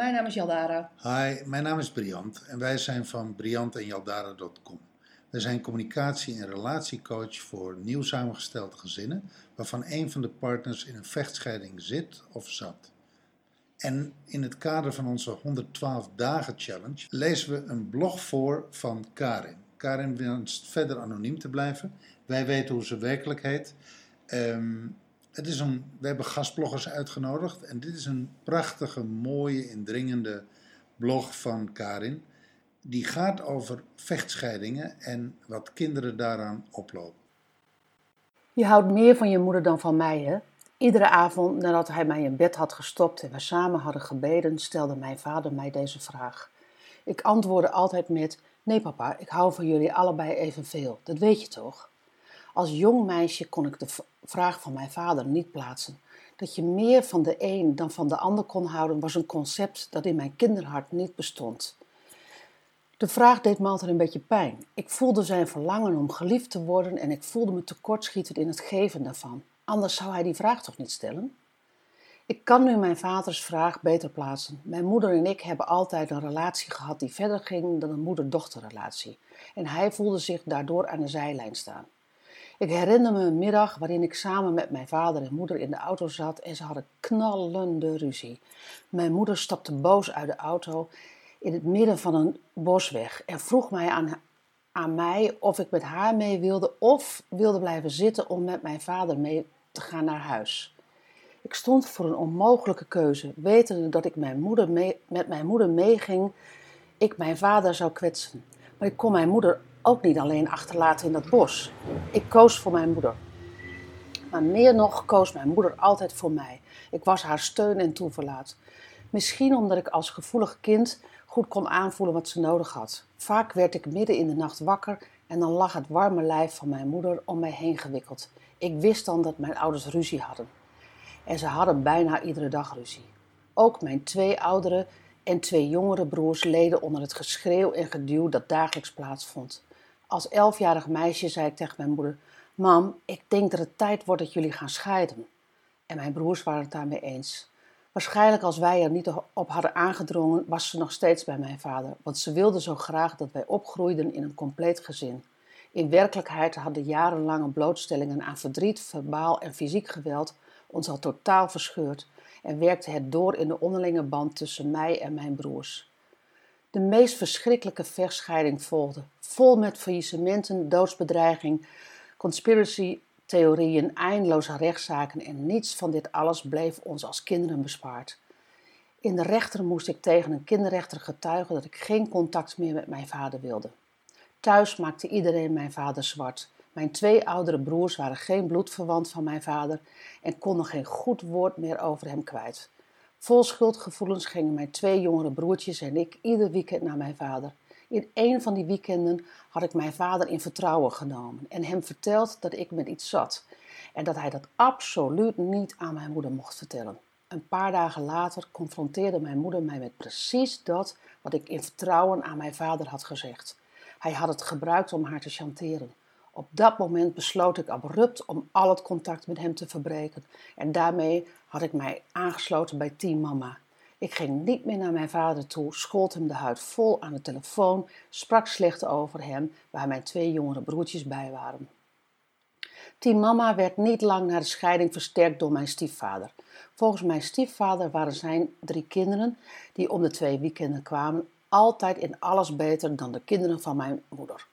Mijn naam is Jaldara. Hi, mijn naam is Briant en wij zijn van briantenjaldara.com. Wij zijn communicatie- en relatiecoach voor nieuw samengestelde gezinnen, waarvan een van de partners in een vechtscheiding zit of zat. En in het kader van onze 112 dagen challenge lezen we een blog voor van Karin. Karin wenst verder anoniem te blijven. Wij weten hoe ze werkelijk heet. Ehm, het is een, we hebben gastbloggers uitgenodigd en dit is een prachtige, mooie, indringende blog van Karin. Die gaat over vechtscheidingen en wat kinderen daaraan oplopen. Je houdt meer van je moeder dan van mij, hè? Iedere avond nadat hij mij in bed had gestopt en we samen hadden gebeden, stelde mijn vader mij deze vraag. Ik antwoordde altijd met: Nee, papa, ik hou van jullie allebei evenveel. Dat weet je toch? Als jong meisje kon ik de vraag van mijn vader niet plaatsen. Dat je meer van de een dan van de ander kon houden, was een concept dat in mijn kinderhart niet bestond. De vraag deed me altijd een beetje pijn. Ik voelde zijn verlangen om geliefd te worden en ik voelde me tekortschieten in het geven daarvan. Anders zou hij die vraag toch niet stellen? Ik kan nu mijn vaders vraag beter plaatsen. Mijn moeder en ik hebben altijd een relatie gehad die verder ging dan een moeder-dochterrelatie. En hij voelde zich daardoor aan de zijlijn staan. Ik herinner me een middag waarin ik samen met mijn vader en moeder in de auto zat en ze hadden knallende ruzie. Mijn moeder stapte boos uit de auto in het midden van een bosweg en vroeg mij aan, aan mij of ik met haar mee wilde of wilde blijven zitten om met mijn vader mee te gaan naar huis. Ik stond voor een onmogelijke keuze, wetende dat ik mijn moeder mee, met mijn moeder meeging, ik mijn vader zou kwetsen. Maar ik kon mijn moeder ook niet alleen achterlaten in dat bos. Ik koos voor mijn moeder. Maar meer nog koos mijn moeder altijd voor mij. Ik was haar steun en toeverlaat. Misschien omdat ik als gevoelig kind goed kon aanvoelen wat ze nodig had. Vaak werd ik midden in de nacht wakker en dan lag het warme lijf van mijn moeder om mij heen gewikkeld. Ik wist dan dat mijn ouders ruzie hadden. En ze hadden bijna iedere dag ruzie. Ook mijn twee oudere en twee jongere broers leden onder het geschreeuw en geduw dat dagelijks plaatsvond. Als elfjarig meisje zei ik tegen mijn moeder: Mam, ik denk dat het tijd wordt dat jullie gaan scheiden. En mijn broers waren het daarmee eens. Waarschijnlijk als wij er niet op hadden aangedrongen, was ze nog steeds bij mijn vader, want ze wilde zo graag dat wij opgroeiden in een compleet gezin. In werkelijkheid hadden jarenlange blootstellingen aan verdriet, verbaal en fysiek geweld ons al totaal verscheurd en werkte het door in de onderlinge band tussen mij en mijn broers. De meest verschrikkelijke vechtscheiding volgde, vol met faillissementen, doodsbedreiging, conspiracy-theorieën, eindeloze rechtszaken en niets van dit alles bleef ons als kinderen bespaard. In de rechter moest ik tegen een kinderrechter getuigen dat ik geen contact meer met mijn vader wilde. Thuis maakte iedereen mijn vader zwart. Mijn twee oudere broers waren geen bloedverwant van mijn vader en konden geen goed woord meer over hem kwijt. Vol schuldgevoelens gingen mijn twee jongere broertjes en ik ieder weekend naar mijn vader. In een van die weekenden had ik mijn vader in vertrouwen genomen en hem verteld dat ik met iets zat en dat hij dat absoluut niet aan mijn moeder mocht vertellen. Een paar dagen later confronteerde mijn moeder mij met precies dat wat ik in vertrouwen aan mijn vader had gezegd. Hij had het gebruikt om haar te chanteren. Op dat moment besloot ik abrupt om al het contact met hem te verbreken en daarmee had ik mij aangesloten bij Team Mama. Ik ging niet meer naar mijn vader toe, schold hem de huid vol aan de telefoon, sprak slecht over hem, waar mijn twee jongere broertjes bij waren. Team Mama werd niet lang na de scheiding versterkt door mijn stiefvader. Volgens mijn stiefvader waren zijn drie kinderen, die om de twee weekenden kwamen, altijd in alles beter dan de kinderen van mijn moeder.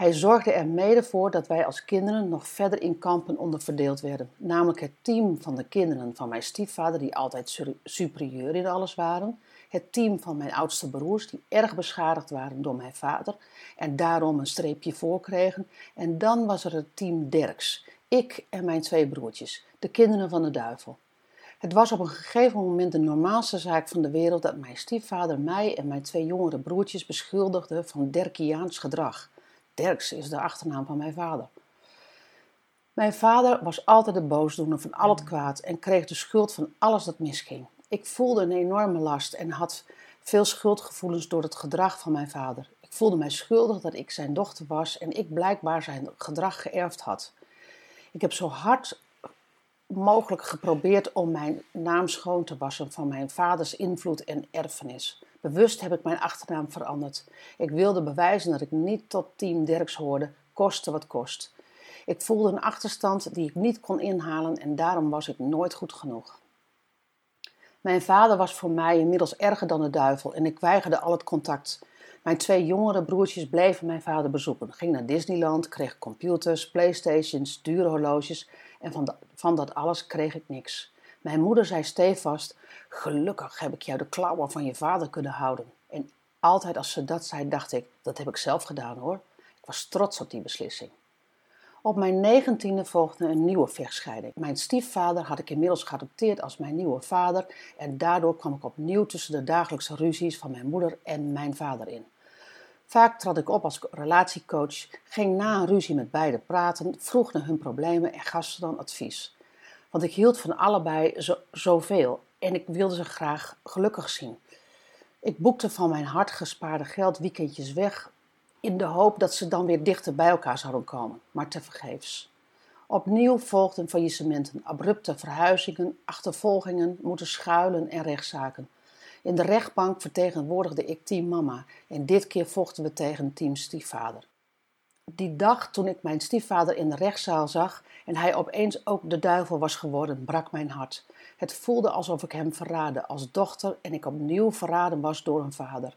Hij zorgde er mede voor dat wij als kinderen nog verder in kampen onderverdeeld werden, namelijk het team van de kinderen van mijn stiefvader, die altijd superieur in alles waren, het team van mijn oudste broers, die erg beschadigd waren door mijn vader en daarom een streepje voor kregen, en dan was er het team Derks, ik en mijn twee broertjes, de kinderen van de duivel. Het was op een gegeven moment de normaalste zaak van de wereld dat mijn stiefvader mij en mijn twee jongere broertjes beschuldigde van Derkiaans gedrag. Derks is de achternaam van mijn vader. Mijn vader was altijd de boosdoener van al het kwaad en kreeg de schuld van alles dat misging. Ik voelde een enorme last en had veel schuldgevoelens door het gedrag van mijn vader. Ik voelde mij schuldig dat ik zijn dochter was en ik blijkbaar zijn gedrag geërfd had. Ik heb zo hard mogelijk geprobeerd om mijn naam schoon te wassen van mijn vaders invloed en erfenis. Bewust heb ik mijn achternaam veranderd. Ik wilde bewijzen dat ik niet tot team Derks hoorde, koste wat kost. Ik voelde een achterstand die ik niet kon inhalen en daarom was ik nooit goed genoeg. Mijn vader was voor mij inmiddels erger dan de duivel en ik weigerde al het contact. Mijn twee jongere broertjes bleven mijn vader bezoeken. Ging naar Disneyland, kreeg computers, playstations, dure horloges en van, van dat alles kreeg ik niks. Mijn moeder zei stevast: Gelukkig heb ik jou de klauwen van je vader kunnen houden. En altijd als ze dat zei, dacht ik: Dat heb ik zelf gedaan hoor. Ik was trots op die beslissing. Op mijn negentiende volgde een nieuwe vechtscheiding. Mijn stiefvader had ik inmiddels geadopteerd als mijn nieuwe vader en daardoor kwam ik opnieuw tussen de dagelijkse ruzies van mijn moeder en mijn vader in. Vaak trad ik op als relatiecoach, ging na een ruzie met beiden praten, vroeg naar hun problemen en gaf ze dan advies. Want ik hield van allebei zo, zoveel en ik wilde ze graag gelukkig zien. Ik boekte van mijn hard gespaarde geld weekendjes weg in de hoop dat ze dan weer dichter bij elkaar zouden komen, maar tevergeefs. Opnieuw volgden faillissementen, abrupte verhuizingen, achtervolgingen, moeten schuilen en rechtszaken. In de rechtbank vertegenwoordigde ik team mama en dit keer vochten we tegen team stiefvader. Die dag toen ik mijn stiefvader in de rechtszaal zag en hij opeens ook de duivel was geworden, brak mijn hart. Het voelde alsof ik hem verraadde als dochter en ik opnieuw verraden was door een vader.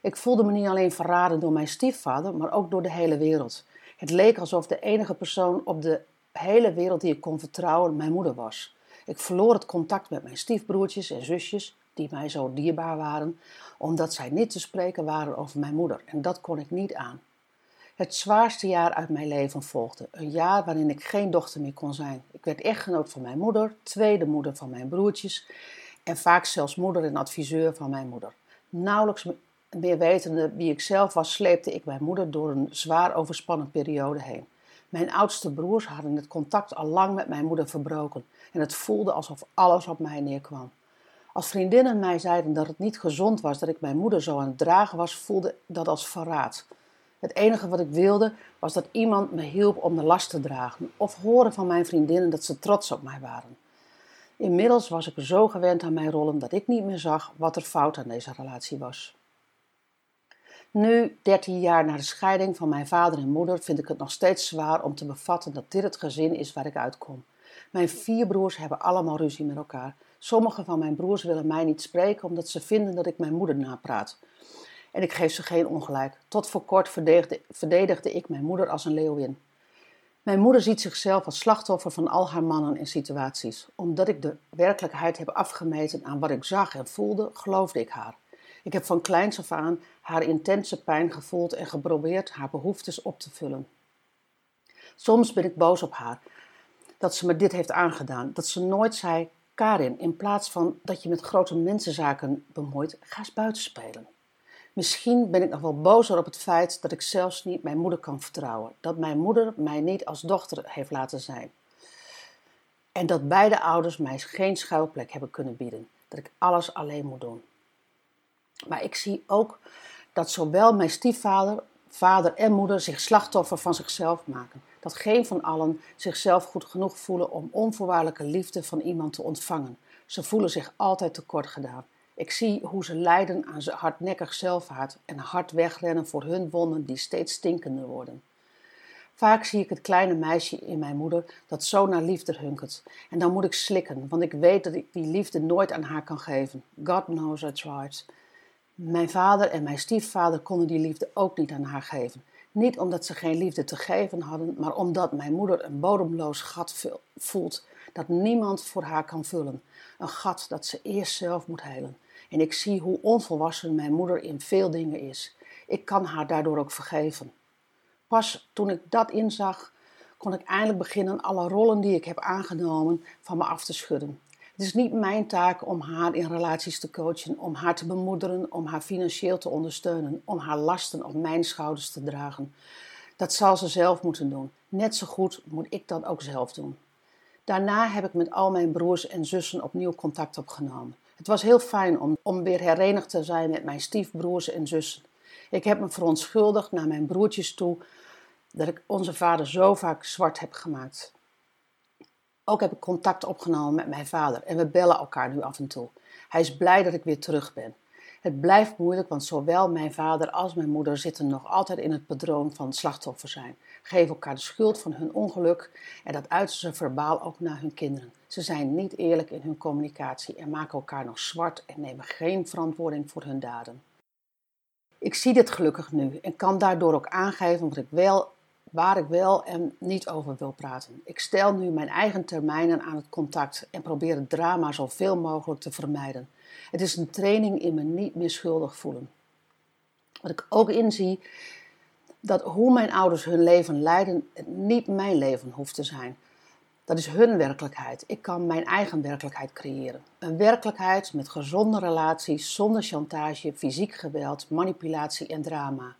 Ik voelde me niet alleen verraden door mijn stiefvader, maar ook door de hele wereld. Het leek alsof de enige persoon op de hele wereld die ik kon vertrouwen mijn moeder was. Ik verloor het contact met mijn stiefbroertjes en zusjes, die mij zo dierbaar waren, omdat zij niet te spreken waren over mijn moeder. En dat kon ik niet aan. Het zwaarste jaar uit mijn leven volgde. Een jaar waarin ik geen dochter meer kon zijn. Ik werd echtgenoot van mijn moeder, tweede moeder van mijn broertjes en vaak zelfs moeder en adviseur van mijn moeder. Nauwelijks meer wetende wie ik zelf was, sleepte ik mijn moeder door een zwaar overspannen periode heen. Mijn oudste broers hadden het contact al lang met mijn moeder verbroken en het voelde alsof alles op mij neerkwam. Als vriendinnen mij zeiden dat het niet gezond was dat ik mijn moeder zo aan het dragen was, voelde dat als verraad. Het enige wat ik wilde was dat iemand me hielp om de last te dragen of horen van mijn vriendinnen dat ze trots op mij waren. Inmiddels was ik zo gewend aan mijn rollen dat ik niet meer zag wat er fout aan deze relatie was. Nu, 13 jaar na de scheiding van mijn vader en moeder, vind ik het nog steeds zwaar om te bevatten dat dit het gezin is waar ik uitkom. Mijn vier broers hebben allemaal ruzie met elkaar. Sommige van mijn broers willen mij niet spreken omdat ze vinden dat ik mijn moeder napraat. En ik geef ze geen ongelijk. Tot voor kort verdedigde, verdedigde ik mijn moeder als een leeuwin. Mijn moeder ziet zichzelf als slachtoffer van al haar mannen en situaties. Omdat ik de werkelijkheid heb afgemeten aan wat ik zag en voelde, geloofde ik haar. Ik heb van kleins af aan haar intense pijn gevoeld en geprobeerd haar behoeftes op te vullen. Soms ben ik boos op haar dat ze me dit heeft aangedaan, dat ze nooit zei: Karin, in plaats van dat je met grote mensenzaken bemoeit, ga eens buiten spelen. Misschien ben ik nog wel bozer op het feit dat ik zelfs niet mijn moeder kan vertrouwen, dat mijn moeder mij niet als dochter heeft laten zijn. En dat beide ouders mij geen schuilplek hebben kunnen bieden, dat ik alles alleen moet doen. Maar ik zie ook dat zowel mijn stiefvader, vader en moeder zich slachtoffer van zichzelf maken. Dat geen van allen zichzelf goed genoeg voelen om onvoorwaardelijke liefde van iemand te ontvangen. Ze voelen zich altijd tekort gedaan. Ik zie hoe ze lijden aan hardnekkig zelfhaat en hard wegrennen voor hun wonden die steeds stinkender worden. Vaak zie ik het kleine meisje in mijn moeder dat zo naar liefde hunkert. En dan moet ik slikken, want ik weet dat ik die liefde nooit aan haar kan geven. God knows I tried. Mijn vader en mijn stiefvader konden die liefde ook niet aan haar geven. Niet omdat ze geen liefde te geven hadden, maar omdat mijn moeder een bodemloos gat voelt dat niemand voor haar kan vullen. Een gat dat ze eerst zelf moet helen. En ik zie hoe onvolwassen mijn moeder in veel dingen is. Ik kan haar daardoor ook vergeven. Pas toen ik dat inzag, kon ik eindelijk beginnen alle rollen die ik heb aangenomen van me af te schudden. Het is niet mijn taak om haar in relaties te coachen, om haar te bemoederen, om haar financieel te ondersteunen, om haar lasten op mijn schouders te dragen. Dat zal ze zelf moeten doen. Net zo goed moet ik dat ook zelf doen. Daarna heb ik met al mijn broers en zussen opnieuw contact opgenomen. Het was heel fijn om, om weer herenigd te zijn met mijn stiefbroers en zussen. Ik heb me verontschuldigd naar mijn broertjes toe dat ik onze vader zo vaak zwart heb gemaakt. Ook heb ik contact opgenomen met mijn vader en we bellen elkaar nu af en toe. Hij is blij dat ik weer terug ben. Het blijft moeilijk, want zowel mijn vader als mijn moeder zitten nog altijd in het patroon van slachtoffer zijn. Geven elkaar de schuld van hun ongeluk en dat uiten ze verbaal ook naar hun kinderen. Ze zijn niet eerlijk in hun communicatie en maken elkaar nog zwart en nemen geen verantwoording voor hun daden. Ik zie dit gelukkig nu en kan daardoor ook aangeven wat ik wel, waar ik wel en niet over wil praten. Ik stel nu mijn eigen termijnen aan het contact en probeer het drama zoveel mogelijk te vermijden. Het is een training in me niet meer schuldig voelen. Wat ik ook inzie, dat hoe mijn ouders hun leven leiden, niet mijn leven hoeft te zijn. Dat is hun werkelijkheid. Ik kan mijn eigen werkelijkheid creëren. Een werkelijkheid met gezonde relaties, zonder chantage, fysiek geweld, manipulatie en drama.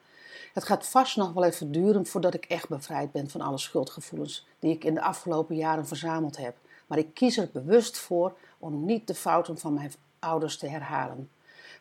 Het gaat vast nog wel even duren voordat ik echt bevrijd ben van alle schuldgevoelens die ik in de afgelopen jaren verzameld heb. Maar ik kies er bewust voor om niet de fouten van mijn ouders te herhalen.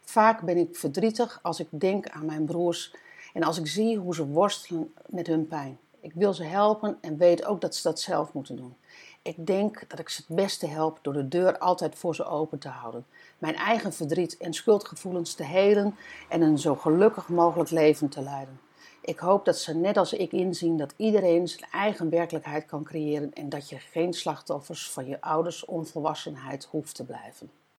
Vaak ben ik verdrietig als ik denk aan mijn broers en als ik zie hoe ze worstelen met hun pijn. Ik wil ze helpen en weet ook dat ze dat zelf moeten doen. Ik denk dat ik ze het beste help door de deur altijd voor ze open te houden. Mijn eigen verdriet en schuldgevoelens te helen en een zo gelukkig mogelijk leven te leiden. Ik hoop dat ze net als ik inzien dat iedereen zijn eigen werkelijkheid kan creëren en dat je geen slachtoffers van je ouders onvolwassenheid hoeft te blijven.